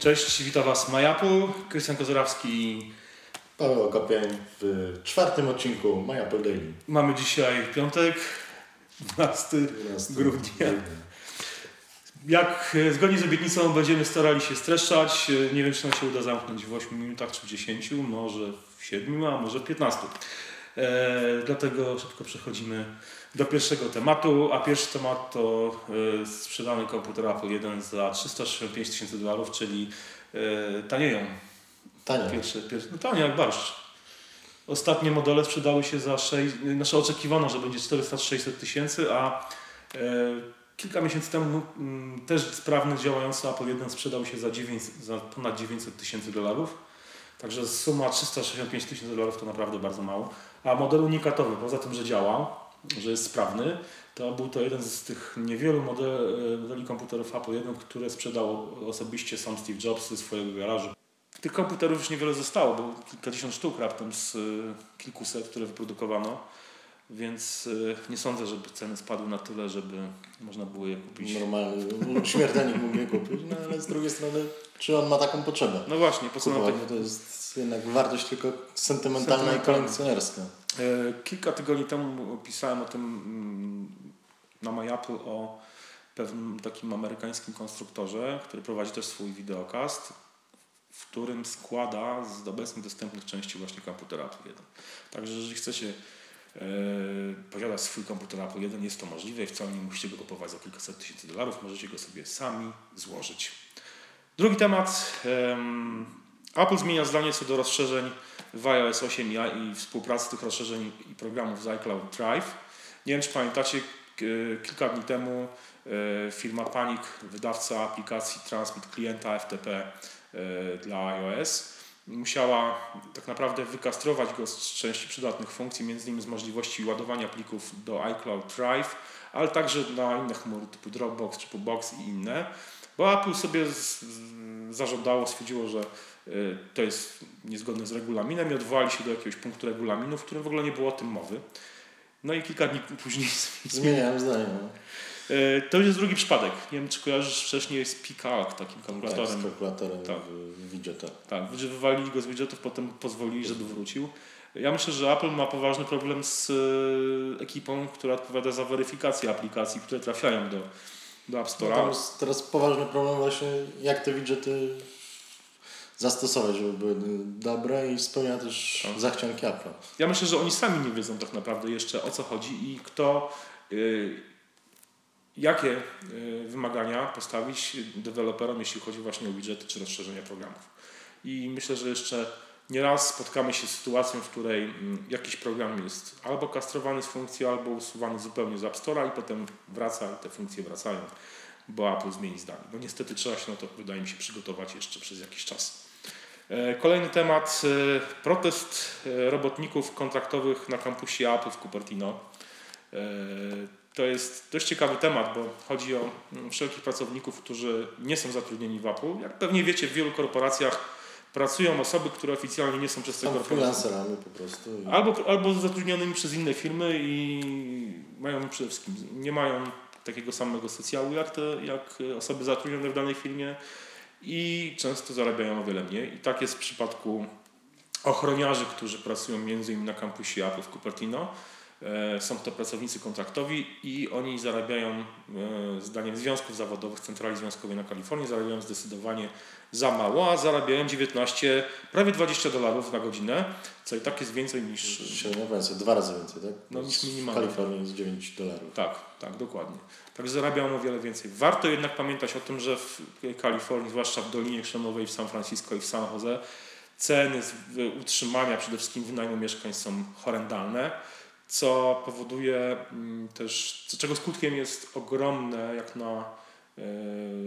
Cześć, witam Was MyApple, Krystian Kozorawski. Paweł Okopień w czwartym odcinku Apple Daily. Mamy dzisiaj piątek, 12, 12 grudnia. Jak e, zgodnie z obietnicą będziemy starali się streszczać. E, Nie wiem, czy nam się uda zamknąć w 8 minutach, czy w 10, może w 7, a może w 15. E, dlatego szybko przechodzimy do pierwszego tematu, a pierwszy temat to e, sprzedany komputer Apple 1 za 365 tysięcy dolarów, czyli e, tanieją Tanie. Pierwsze, pierwsze, no tanie jak barszcz. Ostatnie modele sprzedały się za 6, znaczy oczekiwano, że będzie 400-600 tysięcy, a kilka miesięcy temu mm, też sprawny, działający Apple 1 sprzedał się za, 900, za ponad 900 tysięcy dolarów. Także suma 365 tysięcy dolarów to naprawdę bardzo mało. A model unikatowy, poza tym, że działa, że jest sprawny, to był to jeden z tych niewielu modeli, modeli komputerów Apple 1, które sprzedał osobiście sam Steve Jobs ze swojego garażu. Tych komputerów już niewiele zostało, bo kilkadziesiąt sztuk raptem z y, kilkuset, które wyprodukowano, więc y, nie sądzę, żeby ceny spadły na tyle, żeby można było je kupić. Normalny śmiertelnik mógł je kupić, no ale z drugiej strony, czy on ma taką potrzebę? No właśnie, po co nam tak... to jest jednak wartość tylko sentymentalna i kolekcjonerska. E, Kilka tygodni temu pisałem o tym mm, na MyApple o pewnym takim amerykańskim konstruktorze, który prowadzi też swój wideokast, w którym składa z obecnie dostępnych części właśnie komputer Apple 1. Także jeżeli chcecie e, posiadać swój komputer Apple 1, jest to możliwe i wcale nie musicie go kupować za kilkaset tysięcy dolarów, możecie go sobie sami złożyć. Drugi temat. em, Apple zmienia zdanie co do rozszerzeń w iOS 8 i, współpracy tych rozszerzeń i programów z iCloud Drive. Nie wiem, czy pamiętacie, k- kilka dni temu e, firma Panic, wydawca aplikacji Transmit klienta FTP e, dla iOS, musiała tak naprawdę wykastrować go z części przydatnych funkcji, między innymi z możliwości ładowania plików do iCloud Drive, ale także na inne chmury typu Dropbox czy Box i inne, bo Apple sobie zażądało, stwierdziło, że y, to jest niezgodne z regulaminem i odwołali się do jakiegoś punktu regulaminu, w którym w ogóle nie było o tym mowy. No i kilka dni później Zmieniałem zdanie. No. Y, To już jest drugi przypadek. Nie wiem, czy kojarzysz wcześniej z Picard, takim Tak, kalkulatorem. z kalkulatorem Tak. widgeta. Tak, że wywalili go z widgetów, potem pozwolili, żeby wrócił. Ja myślę, że Apple ma poważny problem z e, ekipą, która odpowiada za weryfikację aplikacji, które trafiają do, do App No Store'a. jest teraz poważny problem właśnie, jak te widgety zastosować, żeby były dobre i spełnia też Tak. zachcianki Apple'a. Ja myślę, że oni sami nie wiedzą tak naprawdę jeszcze o co chodzi i kto, y, jakie y, wymagania postawić deweloperom, jeśli chodzi właśnie o widgety czy rozszerzenia programów. I myślę, że jeszcze nieraz spotkamy się z sytuacją, w której mm, jakiś program jest albo kastrowany z funkcji, albo usuwany zupełnie z App Store'a i potem wraca i te funkcje wracają, bo Apple zmieni zdanie. No niestety trzeba się na to, wydaje mi się, przygotować jeszcze przez jakiś czas. E, Kolejny temat. e, Protest e, robotników kontraktowych na kampusie Apple w Cupertino. E, To jest dość ciekawy temat, bo chodzi o mm, wszelkich pracowników, którzy nie są zatrudnieni w Apple. Jak pewnie wiecie, w wielu korporacjach pracują osoby, które oficjalnie nie są przez te korporacje. freelancerami po prostu. i- Albo, albo zatrudnionymi przez inne firmy i mają przede wszystkim, nie mają takiego samego socjalu jak, te, jak osoby zatrudnione w danej firmie i często zarabiają o wiele mniej. I tak jest w przypadku ochroniarzy, którzy pracują między innymi na kampusie Apple w Cupertino. E, Są to pracownicy kontraktowi i oni zarabiają, e, zdaniem związków zawodowych Centrali Związkowej na Kalifornii, zarabiają zdecydowanie za mało, a zarabiają 19, prawie 20 dolarów na godzinę, co i tak jest więcej niż... Średnio więcej, dwa razy więcej, tak? No, niż W minimalnie. Kalifornii jest 9 dolarów. Tak, tak, dokładnie. Także zarabiają o wiele więcej. Warto jednak pamiętać o tym, że w Kalifornii, zwłaszcza w Dolinie Krzemowej, w San Francisco i w San Jose, ceny w- utrzymania, przede wszystkim wynajmu mieszkań są horrendalne, co powoduje mm, też, czego skutkiem jest ogromne, jak na e,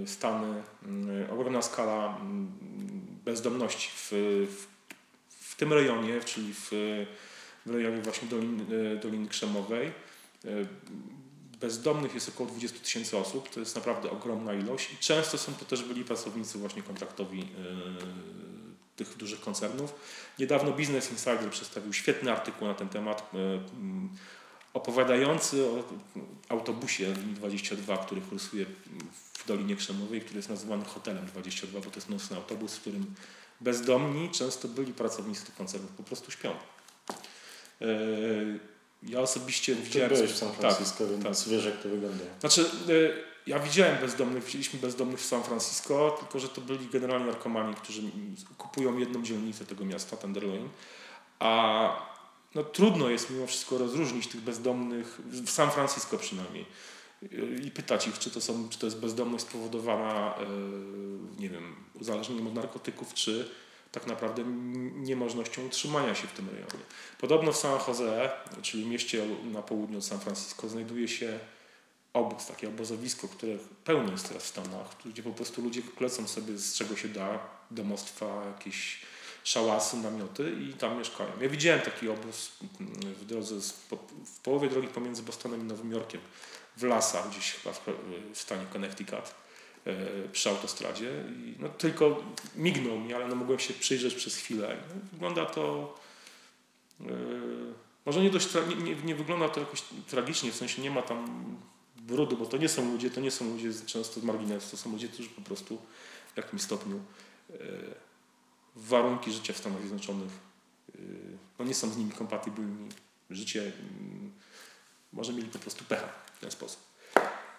Stany, mm, ogromna skala mm, bezdomności w, w, w tym rejonie, czyli w, w rejonie właśnie Dolin, e, Doliny Krzemowej. E, Bezdomnych jest około 20 tysięcy osób, to jest naprawdę ogromna ilość i często są to też byli pracownicy właśnie kontraktowi tych dużych koncernów. Niedawno Business Insider przedstawił świetny artykuł na ten temat. E, mm, opowiadający o autobusie linii 22, który kursuje w Dolinie Krzemowej, który jest nazywany Hotelem 22, bo to jest nocny autobus, w którym bezdomni, często byli pracownicy tych koncertów, po prostu śpią. E, ja osobiście Ty widziałem... byłeś w San tak, Francisco, więc tak. wiesz jak to wygląda. Znaczy, y, ja widziałem bezdomnych, widzieliśmy bezdomnych w San Francisco, tylko że to byli generalnie narkomani, którzy kupują jedną dzielnicę tego miasta, Tenderloin, a no, trudno jest mimo wszystko rozróżnić tych bezdomnych, w San Francisco przynajmniej, i pytać ich, czy to, są, czy to jest bezdomność spowodowana, y, nie wiem, uzależnieniem od narkotyków, czy tak naprawdę niemożnością utrzymania się w tym rejonie. Podobno w San Jose, czyli mieście na południu od San Francisco, znajduje się obóz, takie obozowisko, które pełne jest teraz w Stanach, gdzie po prostu ludzie klecą sobie z czego się da, domostwa, jakieś szałasy, namioty i tam mieszkają. Ja widziałem taki obóz mm, w drodze, z, w połowie drogi pomiędzy Bostonem i Nowym Jorkiem, w lasach gdzieś chyba w, w stanie Connecticut e, przy autostradzie i no, tylko mignął mi, ale no, mogłem się przyjrzeć przez chwilę. No, wygląda to e, może nie, dość nie, nie, nie wygląda to jakoś tragicznie, w sensie nie ma tam brudu, bo to nie są ludzie, to nie są ludzie często z marginesu, to są ludzie, którzy po prostu w jakimś stopniu e, warunki życia w Stanach Zjednoczonych e, no nie są z nimi kompatybilni. Życie mm, może mieli po prostu pecha w ten sposób.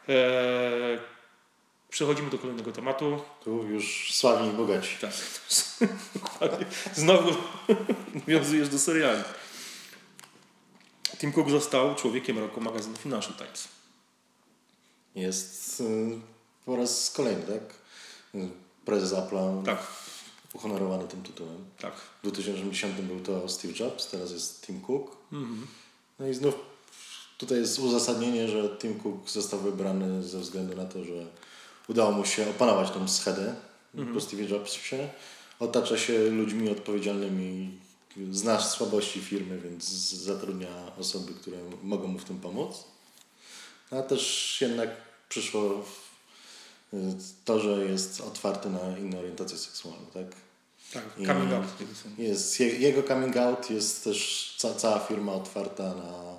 E, przechodzimy do kolejnego tematu. Tu już sławni i bogaci. Tak. Znowu nawiązujesz do seriali. Tim Cook został człowiekiem roku magazynu Financial Times. Jest y, po raz kolejny, tak? Y, Prezes Apple'a Tak, uhonorowany tym tytułem. tak. W 2010 był to Steve Jobs, teraz jest Tim Cook. Mhm. No i znów tutaj jest uzasadnienie, że Tim Cook został wybrany ze względu na to, że udało mu się opanować tą schedę po Steve Jobsie. Otacza się ludźmi odpowiedzialnymi, zna słabości firmy, więc zatrudnia osoby, które mogą mu w tym pomóc. A też jednak przyszło y, to, że jest otwarty na inną orientację seksualną, tak? Tak, I- coming out. Jest, je- jego coming out jest też ca, cała firma otwarta na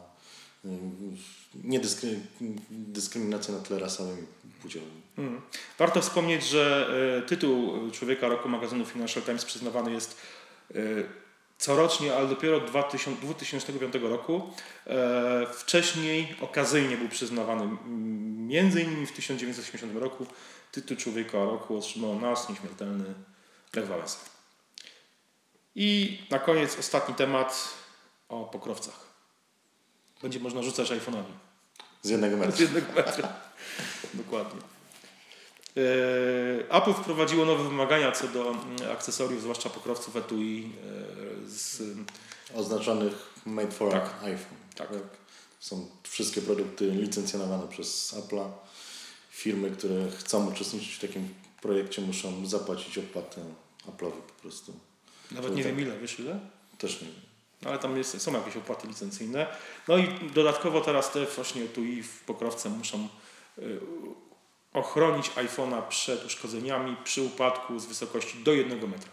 ym, niedyskry- dyskryminację na tle rasowym i płciowym. Mhm. Warto wspomnieć, że e, tytuł Człowieka Roku magazynu Financial Times przyznawany jest corocznie, ale dopiero od 2000, 2005 roku. E, Wcześniej okazyjnie był przyznawany między innymi w 1980 roku. Tytuł Człowieka Roku otrzymał nas nieśmiertelny Lech Wałęsa. I na koniec ostatni temat o pokrowcach. Będzie można rzucać iPhone'ami. Z jednego Z metra. jednego metra. Dokładnie. E, Apple wprowadziło nowe wymagania co do mm, akcesoriów, zwłaszcza pokrowców etui e, z Oznaczonych made for Tak. iPhone. Tak. Są wszystkie produkty licencjonowane przez Apple'a. Firmy, które chcą uczestniczyć w takim projekcie muszą zapłacić opłatę Apple'owi po prostu. nawet nie tak. wiem ile, wiesz ile? Też nie wiem. No, ale tam jest, są jakieś opłaty licencyjne. No i dodatkowo teraz te właśnie etui w pokrowce muszą y, ochronić iPhone'a przed uszkodzeniami przy upadku z wysokości do jednego metra.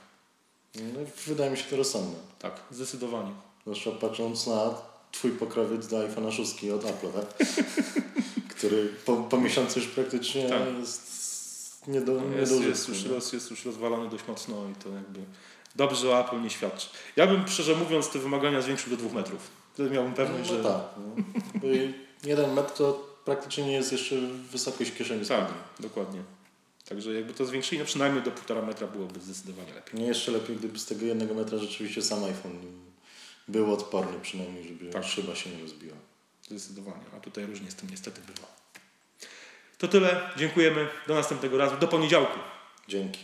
No, wydaje mi się to rozsądne. Tak, zdecydowanie. Zwłaszcza patrząc na twój pokrowiec do iPhone'a 6 od Apple'a, tak? który po, po miesiącu już praktycznie Tak. jest nie do, nie Jest, do jest, już, roz, jest już rozwalony dość mocno i to jakby dobrze o Apple nie świadczy. Ja bym szczerze mówiąc te wymagania zwiększył do dwóch metrów. Wtedy miałbym pewność, no, że... tak. No. Jeden metr to praktycznie nie jest jeszcze wysokość kieszeni Tak, dokładnie. Także jakby to zwiększyli no przynajmniej do półtora metra byłoby zdecydowanie lepiej. Nie jeszcze lepiej, gdyby z tego jednego metra rzeczywiście sam iPhone był odporny przynajmniej, żeby Tak. szyba się nie rozbiła. Zdecydowanie. A tutaj różnie z tym niestety bywa. To tyle. Dziękujemy. Do następnego razu. Do poniedziałku. Dzięki.